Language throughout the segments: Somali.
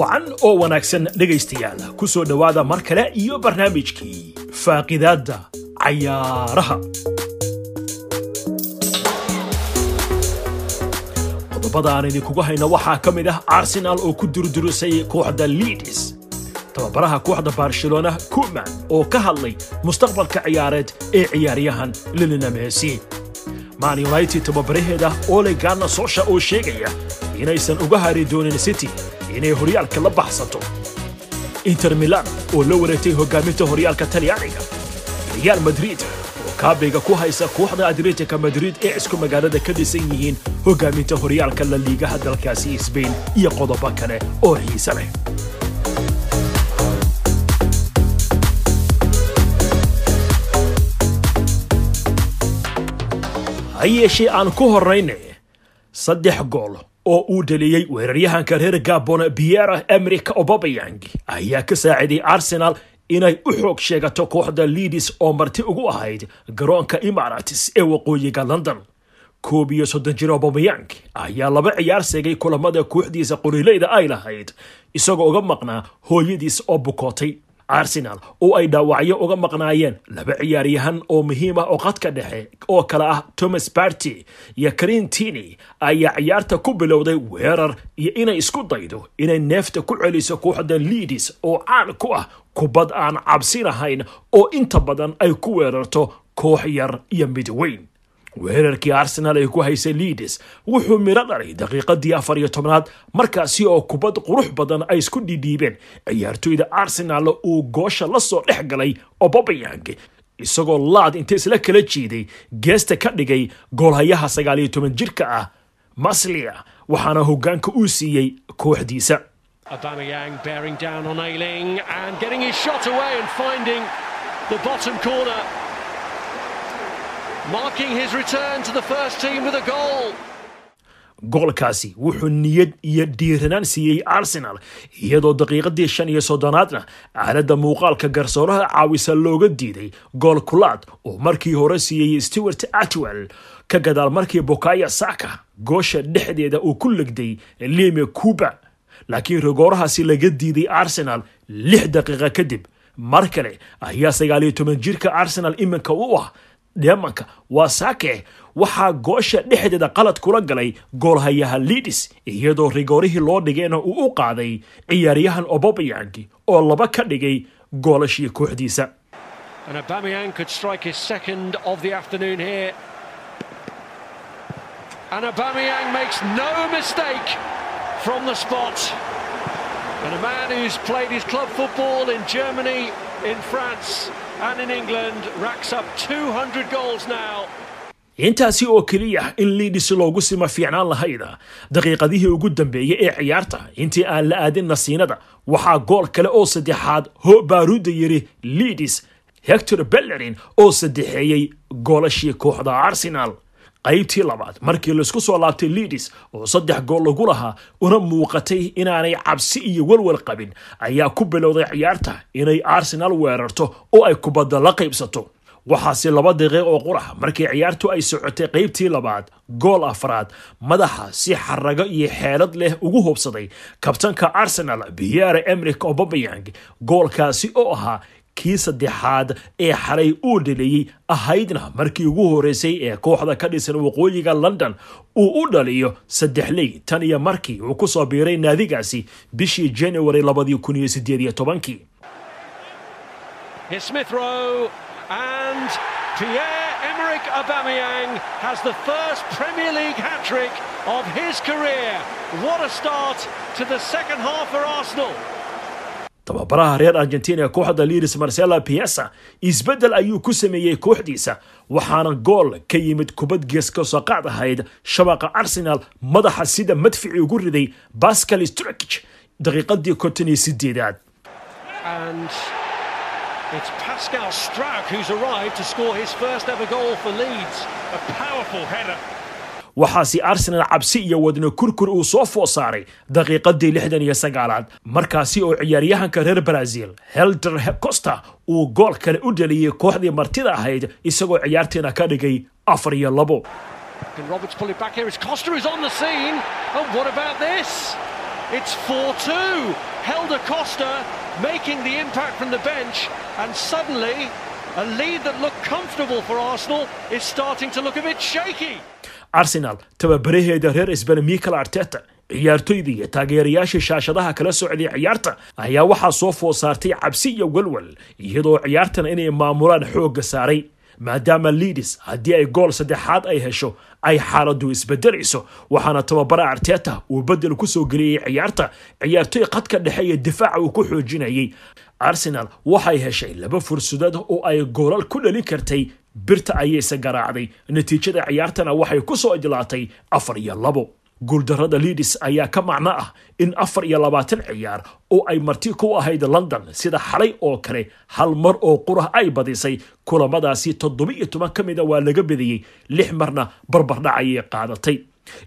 wacan oo wanaagsan dhegaystayaal. Ku soo dhowaada mar kale iyo barnaamijkii. Faaqidaadda cayaaraha. Qodobada aan idinkugu hayno waxaa ka mid ah arsenaal oo ku durdurisay kooxda liidis tababaraha kooxda barcelona kuman oo ka hadlay mustaqbalka ciyaareed ee ciyaaryahan lilina messi. Man united tababaraheeda ole gana sosha oo sheegaya inaysan uga hari doonin city inay horyaalka la baxsato inter milan oo la wareegtay hogaaminta horyaalka talyaaniga. Real madrid oo kaabiga ku haysa kooxda atletica madrid ee isku magaalada ka dhisan yihiin hogaaminta horyaalka la liigaha dalkaasi sbain iyo qodobo kale oo xiise leh. Ha yeeshee aan ku horrayne saddex gool oo uu dhaliyey weeraryahanka reer gabon biera emrik obabayang ayaa ka saaciday arsenal inay u xoog sheegato kooxda liidis oo marti ugu ahayd garoonka imaratis ee waqooyiga london. Koob iyo soddon jir obamayang ayaa laba ciyaar seegay kulamada kooxdiisa qoriileyda ay lahayd isagoo uga maqnaa hooyadiis oo bukootay arsenal oo ay dhaawacyo uga maqnaayeen. Laba ciyaaryahan oo muhiim ah oo qadka dhexe oo kale ah thomas barty iyo karintini ayaa ciyaarta ku bilowday weerar iyo inay isku daydo inay neefta ku celiso kooxda liidis oo caan ku ah kubad aan cabsi lahayn oo inta badan ay ku weerarto koox yar iyo mid weyn weerarkii arsenal ay ku haysay liidis wuxuu midho dhalay daqiiqadii afar iyo tobnaad markaasi oo kubad qurux badan ay isku dhidhiibeen ciyaartoyda arsenal uu goosha la soo dhex galay obabayang isagoo laad inta isla kala jiiday geesta ka dhigay goolhayaha sagaal iyo toban jirka ah maslia waxaana hoggaanka uu siiyey kooxdiisa Marking his return to the first team with a goal. goolkaasi wuxuu niyad iyo dhiiranaan siiyey arsenal iyadoo daqiiqadii shan iyo soddonaadna aaladda muuqaalka garsooraha caawisa looga diiday gool kulaad oo markii hore siiyey stewart atwell ka gadaal markii bokaya saka goosha dhexdeeda uu ku legday lime cuba laakiin rogoorahaasi laga diiday arsenal lix daqiiqa kadib mar kale ayaa sagaal iyo toban jirka arsenal iminka u ah dheemanka waa saake waxaa goosha dhexdeeda qalad kula galay goolhayaha liidis iyadoo rigoorihii loo dhigayna uu u qaaday ciyaaryahan obabayang oo laba ka dhigay goolashii kooxdiisa. And a man who's played his club football in Germany, in France, and in England racks up 200 goals now. intaasi oo keliya in liidis loogu sima fiicnaan lahayda daqiiqadihii ugu dambeeyey ee ciyaarta intii aan la aadin nasiinada waxaa gool kale oo saddexaad ho baaruuda yiri liidis hector bellerin oo saddexeeyey goolashii kooxda arsenal qaybtii labaad markii la isku soo laabtay liidis oo saddex gool lagu lahaa una muuqatay inaanay cabsi iyo welwel qabin ayaa ku bilowday ciyaarta inay arsenal weerarto oo ay kubadda la qaybsato. Waxaase laba daqiiq oo qurax markii ciyaartu ay socotay qaybtii labaad gool afraad madaxa si xarago iyo xeelad leh ugu hubsaday kabtanka arsenal biere emrik obabayang goolkaasi oo ahaa kii saddexaad ee xalay uu dhaliyey ahaydna markii ugu horeysay ee kooxda ka dhisan waqooyiga london uu u dhaliyo saddex ley tan iyo markii uu ku soo biiray naadigaasi bishii january labadii kun iyo sideed iyo tobankii tababaraha reer argentina ee kooxda liidis marcela piesa isbeddel ayuu ku sameeyey kooxdiisa waxaana gool ka yimid kubad geeska saqaad ahayd shabaqa arsenal madaxa sida madfici ugu riday bascal strakich daqiiqadii konton iyo sideedaad it's Pascal Struijk who's arrived to score his first ever goal for Leeds. A powerful header. Waxaase arsenal cabsi iyo wadno kurkur uu soo foo saaray daqiiqadii lixdan iyo sagaalaad markaasi oo ciyaaryahanka reer brazil helder costa uu gool kale u dhaliyey kooxdii martida ahayd isagoo ciyaartiina ka dhigay afar iyo labo Can Roberts pull it back here as Costa is on the scene? And what about this? It's 4-2. Helder Costa making the impact from the bench and suddenly a lead that looked comfortable for Arsenal is starting to look a bit shaky. Arsenal tababaraheeda reer isbane michael arteta. Ciyaartoydii iyo taageerayaashii shaashadaha kala socday ciyaarta ayaa waxaa soo food saartay cabsi iyo welwel iyadoo ciyaartan inay maamulaan xoogga saaray. Maadaama liidis haddii ay gool saddexaad ay hesho ay xaaladu isbedelayso waxaana tababara arteta uu bedel ku soo geliyey ciyaarta. Ciyaartoy qadka dhexe iyo difaaca uu ku xoojinayay. Arsenal waxay heshay laba fursadood oo ay goolal ku dhalin kartay birta ayayse garaacday. Natiijada ciyaartana waxay ku soo idlaatay afar iyo labo. Guuldarrada liidis ayaa ka macno ah in afar iyo labaatan ciyaar oo ay marti ku ahayd london sida xalay oo kale hal mar oo qurah ay badisay. Kulamadaasi toddoba iyo toban ka mida waa laga bediyey lix marna barbardhac ayay qaadatay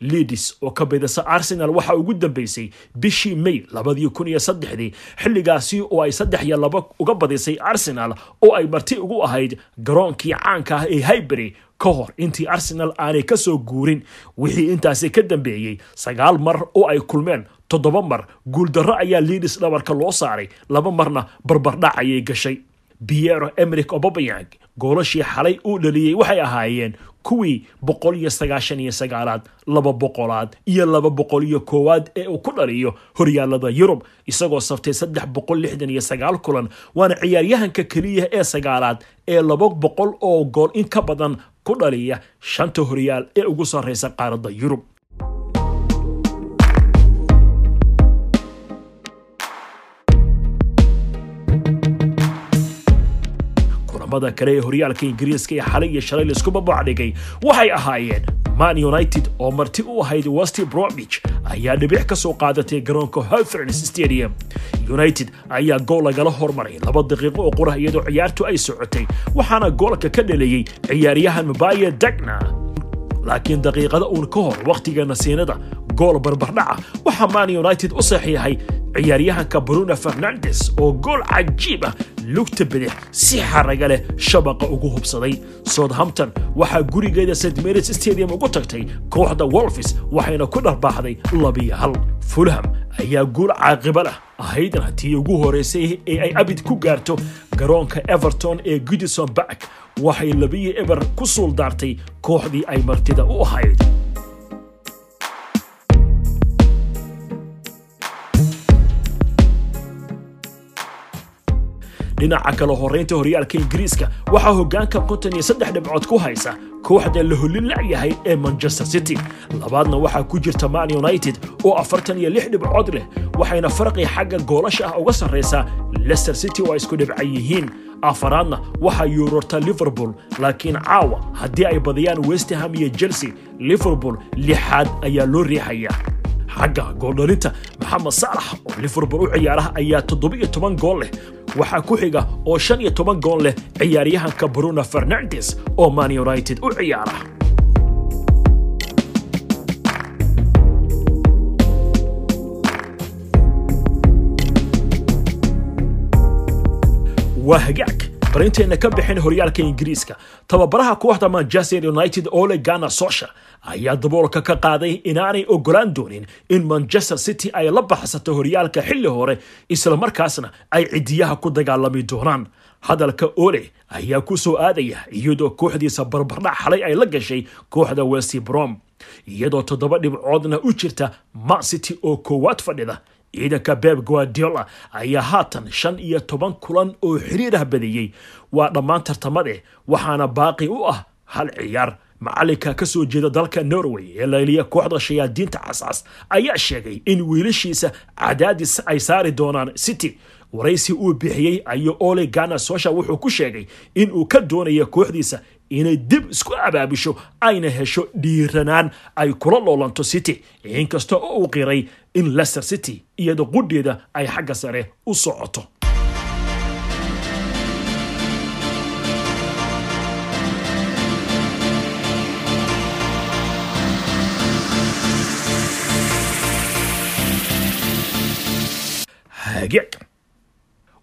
liidis oo ka bidisa arsenal waxaa ugu dambeysay bishii may labadii kun iyo saddexdii. Xilligaasi oo ay saddex iyo laba uga badisay arsenal oo ay marti ugu ahayd garoonkii caanka ah ee highbury ka hor intii arsenal aanay ka soo guurin. Wixii intaasi ka dambeeyey sagaal mar oo ay kulmeen toddoba mar guuldarro ayaa liidis dhabarka loo saaray laba marna barbardhac ayay gashay. Biero emeric obabayang goolashii xalay uu dhaliyey waxay ahaayeen kuwii boqol iyo sagaashan iyo sagaalaad laba boqolaad iyo laba boqol iyo koowaad ee uu ku dhaliyo horyaalada yurub isagoo saftay saddex boqol lixdan iyo sagaal kulan waana ciyaaryahanka keliya ee sagaalaad ee laba boqol oo gool in ka badan ku dhaliya shanta horyaal ee ugu sarreysa qaaradda yurub kulamada kale ee horyaalka ingiriiska ee xalay iyo shalay la isku babacdhigay waxay ahaayeen man united oo marti u ahayd westi bromwich ayaa dhibix ka soo qaadatay garoonka hoferns stadium. United ayaa gool lagala hormaray laba daqiiqo oo qurah iyadoo ciyaartu ay socotay waxaana goolka ka dhaleeyey ciyaaryahan mabaye dagna laakiin daqiiqada uun ka hor wakhtiga nasiinada gool barbardhaca waxaa man united u saxiixay ciyaaryahanka bruno fernandes oo gool cajiib ah lugta bidix si xaraga leh shabaqa ugu hubsaday. Southampton waxaa gurigeeda st maris stadium ugu tagtay kooxda wolfis waxayna ku dharbaaxday labiyo hal. Fulham ayaa guul caaqiba lah ahaydna tii ugu horeysay ee ay abid ku gaarto garoonka everton ee gudison back waxay labiyo eber ku suul daartay kooxdii ay martida u ahayd dhinaca kale horeynta horyaalka ingiriiska waxaa hogaanka konton iyo saddex dhibcood ku haysa kooxda la la'yahay ee manchester city. Labaadna waxaa ku jirta man united oo afartan iyo lix dhibcood leh waxayna farqi xagga goolasha ah uga sarreysaa leicester city oo ay isku dhibcan yihiin. Afaraadna waxaa yuurarta liverpool laakiin caawa haddii ay badiyaan westham iyo chelsea liverpool lixaad ayaa loo riixaya xagga gooldhalinta maxamed saalax oo liverpool u ciyaaraha ayaa toddoba-iyo toban gool leh. Waxaa ku xiga oo shan iyo toban gool leh ciyaaryahanka bruno fernandes oo man united u ciyaara. Waa barinteenna ka bixin horyaalka ingiriiska. Tababaraha kooxda manchester united ole gana sosha ayaa daboolka ka qaaday inaanay ogolaan doonin in manchester city ay la baxsato horyaalka xilli hore islamarkaasna ay cidiyaha ku dagaalami doonaan. Hadalka ole ayaa ku soo aadaya iyadoo kooxdiisa barbardhac xalay ay la gashay kooxda west brom iyadoo toddoba dhibcoodna u jirta man city oo koowaad fadhida ciidanka beb guardiola ayaa haatan shan iyo toban kulan oo xiriir ah badiyey waa dhammaan tartamade waxaana baaqi u ah hal ciyaar. Macalinka ka soo jeeda dalka norway ee layliya kooxda shayaadiinta cascas ayaa sheegay in wiilashiisa cadaadis ay saari doonaan city. Waraysi uu bixiyey ayuu ole gana sosha wuxuu ku sheegay in uu ka doonayo kooxdiisa inay dib isku abaabisho ayna hesho dhiiranaan ay kula loolanto city. Inkasta oo uu qiray in leicester city iyada qudheeda ay xagga sare u socoto.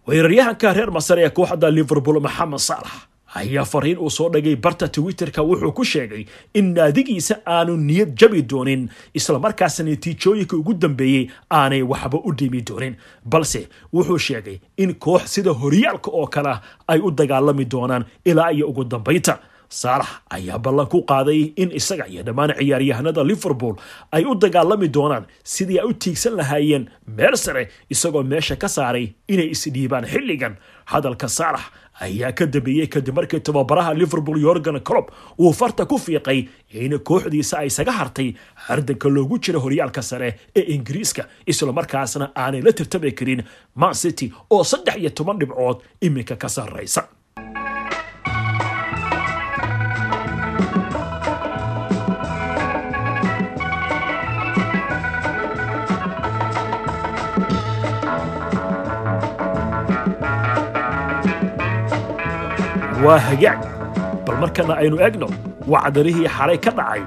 Weeraryahanka reer masar ee kooxda liverpool maxamed saalax ayaa fariin uu soo dhigay barta twitterka wuxuu ku sheegay in naadigiisa aanu niyad jabi doonin islamarkaasna natiijooyinka ugu dambeeyey aanay waxba u dhimi doonin. Balse wuxuu sheegay in koox sida horyaalka oo kale ay u dagaalami doonaan ilaa iyo ugu dambaynta saalax ayaa ballan ku qaaday in isaga iyo dhammaan ciyaaryahanada liverpool ay u dagaalami doonaan sidii ay u tiigsan lahaayeen meel sare isagoo meesha ka saaray inay isdhiibaan xilligan. Hadalka saalax ayaa ka dambeeyey kadib markii tababaraha liverpool yorgan clob uu farta ku fiiqay in kooxdiisa ay isaga hartay hardanka loogu jira horyaalka sare ee ingiriiska islamarkaasna aanay la tirtami karin man city oo saddex iyo toban dhibcood iminka ka sarraysa waa hagaag. Bal markana aynu egno wacdarihii xalay ka dhacay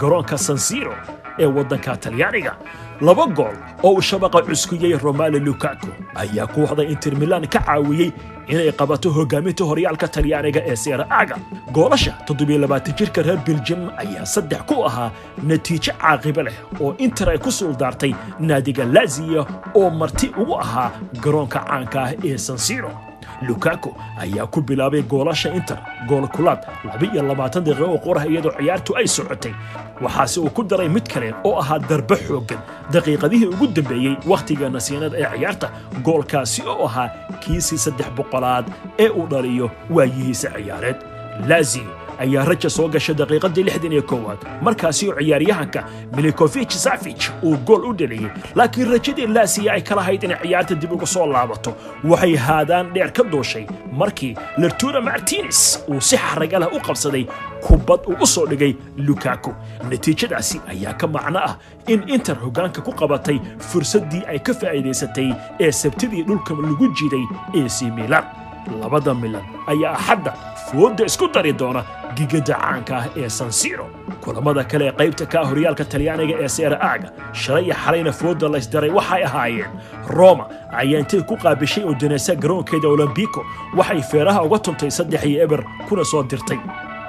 garoonka sansiro ee waddanka talyaaniga. Laba gool oo uu shabaqa cuskiyey romalo lukaku ayaa kooxda inter milan ka caawiyey inay qabato hogaaminta horyaalka talyaaniga ee seera aga goolasha jirka reer beljim ayaa saddex ku ahaa natiijo caaqibo leh oo inter ay ku suuldaartay naadiga laziya oo marti ugu ahaa garoonka caanka ah ee sansiro lukaku ayaa ku bilaabay goolasha inter gool kulaad daqiiqo oo qorah iyadoo ciyaartu ay socotay. Waxaase uu ku daray mid kale oo ahaa darbe xooggan. Daqiiqadihii ugu dambeeyey wakhtiga nasiinada ee ciyaarta goolkaasi oo ahaa kiisii saddex boqolaad ee uu dhaliyo waayihiisa ciyaareed. Lazi ayaa raja soo gashay daqiiqadii lixdan iyo koowaad. Markaasi oo ciyaaryahanka milikofich safich uu gool u dhaliyey laakiin rajadii laasiya ay kala hayd inay ciyaarta dib uga soo laabato. Waxay haadaan dheer ka duushay markii lertura martines uu si xaraga leh u qabsaday kubad uu u soo dhigay lukaku. Natiijadaasi ayaa ka macno ah in inter hoggaanka ku qabatay fursaddii ay ka faa'iidaysatay ee sabtidii dhulka lagu jiiday ac milan labada milan ayaa axadda foodda isku dari doona gigada caanka ah ee sansiro kulamada kale ee qaybta ka ah horyaalka talyaaniga ee seera aaga shalay iyo xalayna foodda laysdaray waxay ahaayeen. Roma ayaa intay ku qaabishay odonesa garoonkeeda olombico waxay feeraha uga tuntay saddex iyo eber kuna soo dirtay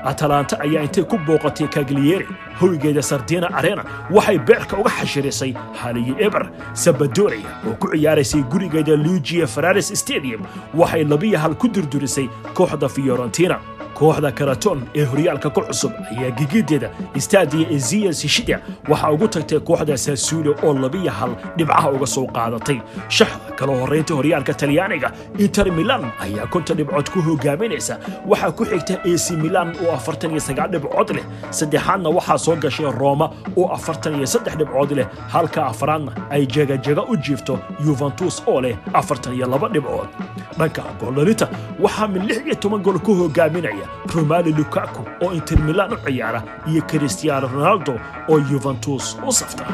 atalanta ayaa intay ku booqatay kagliere hoygeeda sardina arena waxay beerka uga xashirisay haliyo eber sabadoria oo ku ciyaaraysay gurigeeda lugia ferares stadium. Waxay labiyo hal ku durdurisay kooxda fiorentina kooxda karaton ee horyaalka ku cusub ayaa gigideeda stadia ezia sishida waxaa ugu tagtay kooxda sasuule oo labiyo hal dhibcaha uga soo qaadatay. Shaxda kala horraynta horyaalka talyaaniga inter milan ayaa konton dhibcood ku hogaaminaysa waxaa ku xigta ac milan oo afartan iyo sagaal dhibcood leh. Saddexaadna waxaa soo gashay roma oo afartan iyo saddex dhibcood leh. Halka afraadna ay jegajega u jiifto yuventus oo leh afartan iyo laba dhibcood. Dhanka gooldhalinta waxaa min lix iyo toban gool ku hogaaminaya romali lukaku oo inter milan u ciyaara iyo cristiano ronaldo oo yuventus u safta.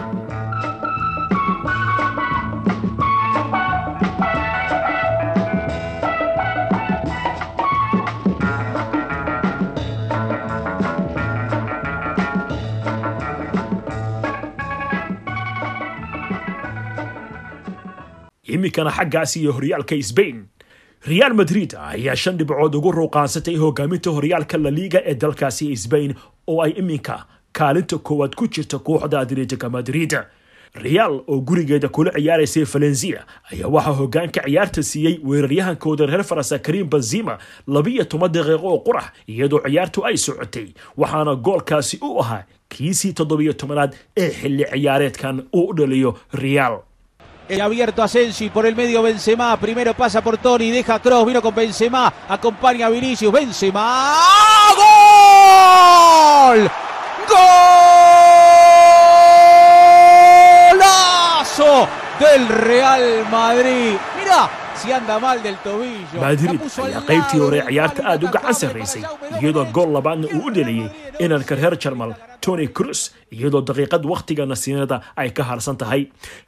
Iminkana xaggaas iyo horyaalka sbain real madrid ayaa shan dhibcood ugu ruuqaansatay hogaaminta horyaalka laliiga ee dalkaasi sbain oo ay iminka kaalinta koowaad ku jirta kooxda atletica madrid. Real oo gurigeeda kula ciyaaraysay valencia ayaa waxaa hogaanka ciyaarta siiyey weeraryahankooda reer faransa karim benzima labiyo toban daqiiqo oo qurax iyadoo ciyaartu ay socotay waxaana goolkaasi u ahaa kiisii toddobiyo tobanaad ee xilli ciyaareedkan uu u dhaliyo real Abierto Asensi por el medio Benzema, primero pasa por Toni, deja Cross, vino con Benzema, acompaña a Vinicius, Benzema, ¡Gol! ¡Golazo del Real Madrid! Mira, si anda mal del tobillo. madrid ayaa qaybtii hore ciyaarta aad u gacan sarraysay iyadoo gool labaadna uu u dheliyey inanka reer jarmal tony cruz iyadoo daqiiqad wakhtiga nasiinada ay ka harsan tahay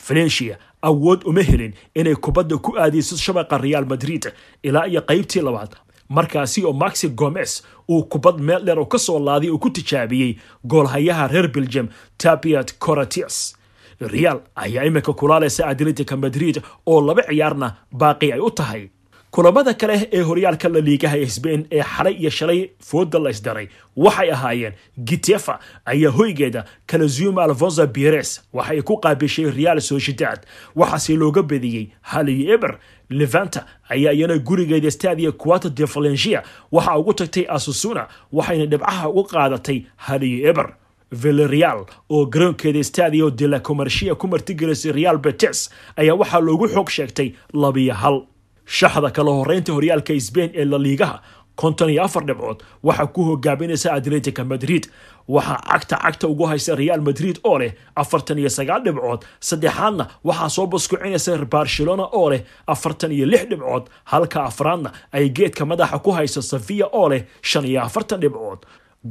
valencia awood uma helin inay kubadda ku aadayso shabaqa real madrid. Ilaa iyo qaybtii labaad markaasi oo maxi gomez uu kubad meel dheer oo ka soo laaday uu ku tijaabiyey goolhayaha reer belgium tapiat coratius real ayaa iminka kulaalaysa atletica madrid oo laba ciyaarna baaqi ay u tahay kulamada kale ee horyaalka la liigaha ee sbain ee xalay iyo shalay fooda la isdaray waxay ahaayeen gitefa ayaa hoygeeda kalazuma alfonso bires waxa ay ku qaabishay real sociedad. Waxaase looga bediyey haliyo eber levanta ayaa iyana gurigeeda stadia quato de valencia waxa ugu tagtay asusuna waxayna dhibcaha uga qaadatay haliyo eber. Villarreal oo garoonkeeda stadio de la comercia ku martigelisay real betes ayaa waxaa loogu xoog sheegtay labiyo hal shaxda kala horeynta horyaalka sbain ee la liigaha konton iyo afar dhibcood waxaa ku hogaaminaysa atletica madrid. Waxaa cagta cagta ugu haysa real madrid oo leh afartan iyo sagaal dhibcood saddexaadna waxaa soo baskucinaysa barcelona oo leh afartan iyo lix dhibcood halka afraadna ay geedka madaxa ku hayso safiya oo leh shan iyo afartan dhibcood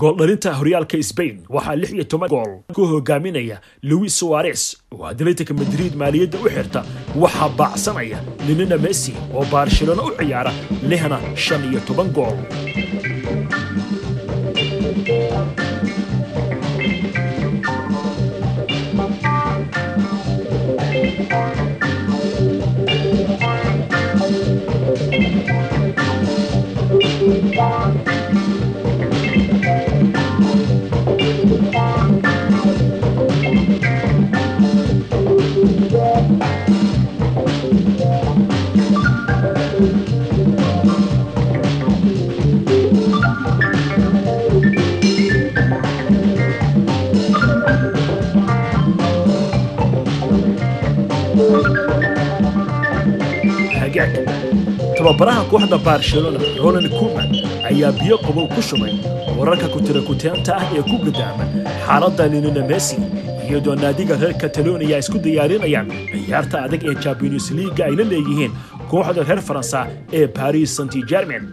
gooldhalinta horyaalka sbain waxaa lix iyo toban gool ku hogaaminaya louis suares oo atletica madrid maaliyadda u xirta waxaa baacsanaya linina messi oo barcelona u ciyaara lehna shan iyo toban gool tababaraha kooxda barcelona roland kuman ayaa biyo qabow ku shubay wararka kutirakutaanta ah ee ku gadaaman xaaladda linina messi iyadoo naadiga reer catalonia isku diyaarinayaan ciyaarta adag ee champions ay la leeyihiin kooxda reer faransa ee paris saint germain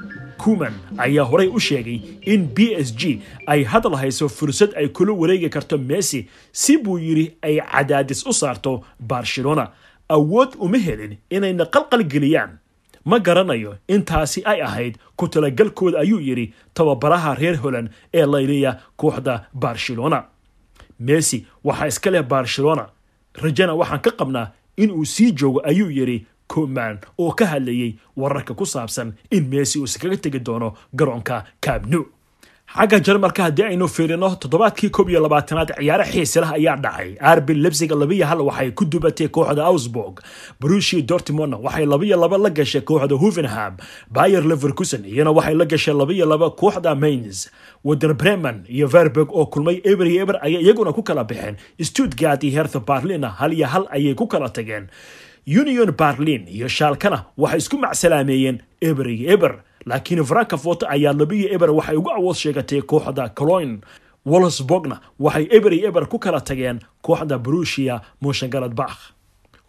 kuman ayaa horay u sheegay in b s g ay hadal hayso fursad ay kula wareegi karto messi si buu yidhi ay cadaadis u saarto barcelona. Awood uma helin inayna qalqal geliyaan ma garanayo intaasi ay ahayd ku talagalkooda ayuu yidhi tababaraha reer holand ee layliya kooxda barcelona. Messi waxaa iska leh barcelona. Rajana waxaan ka qabnaa in uu sii joogo ayuu yidhi kuman oo ka hadlayay wararka ku saabsan in messi uu iskaga tegi doono garoonka cabnu xagga jarmalka haddii aynu fiirino toddobaadkii koob iyo labaatanaad ciyaare xiisilah ayaa dhacay. Arbil lebsiga labiyo hal waxay ku dubatay kooxda ausburg brushi dortmondna waxay labiyo laba la gashay kooxda hovenham bayer leverkusen iyana waxay la gashay labiyo laba kooxda mains wader bremen iyo verberg oo kulmay eber iyo eber ayay iyaguna ku kala baxeen. Stuttgart iyo hertha barlinna hal iyo hal ayay ku kala tageen. Union berlin iyo shaalkana waxay isku macsalaameeyeen eber iyo eber laakiin frankfort ayaa labiyo eber waxay ugu awood sheegatay kooxda coloin wolsburgna waxay eber iyo eber ku kala tageen kooxda brushia mushangaladbakh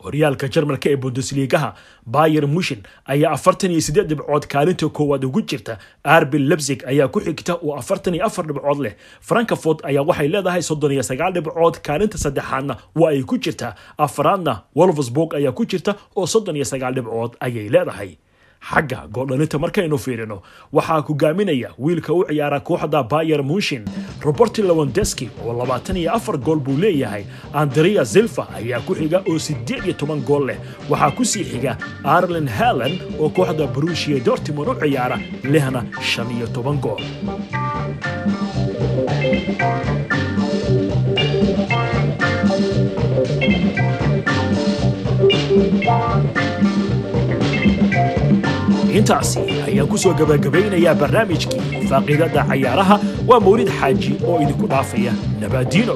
horyaalka jarmalka ee bundesligaha bayer mushin ayaa afartan iyo sideed dhibcood kaalinta koowaad ugu jirta. Arbil lebsig ayaa ku xigta oo afartan iyo afar dhibcood leh. Frankfort ayaa waxay leedahay soddon iyo sagaal dhibcood kaalinta saddexaadna waa ay ku jirtaa afraadna wolfsburg ayaa ku jirta oo soddon iyo sagaal dhibcood ayay leedahay xagga gooldhalinta markaynu fiirino. Waxaa hogaaminaya wiilka u ciyaara kooxda bayer munshin roberti lewondeski oo labaatan iyo afar gool buu leeyahay. Andrea zilfa ayaa ku xiga oo siddeed iyo toban gool leh. Waxaa ku sii xiga arlen halen oo kooxda brushia dortmond u ciyaara lehna shan iyo toban gool intaasi ayaan ku soo gabagabaynayaa barnaamijkii faaqidada cayaaraha. Waa mawlid xaaji oo idinku dhaafaya nabaadiino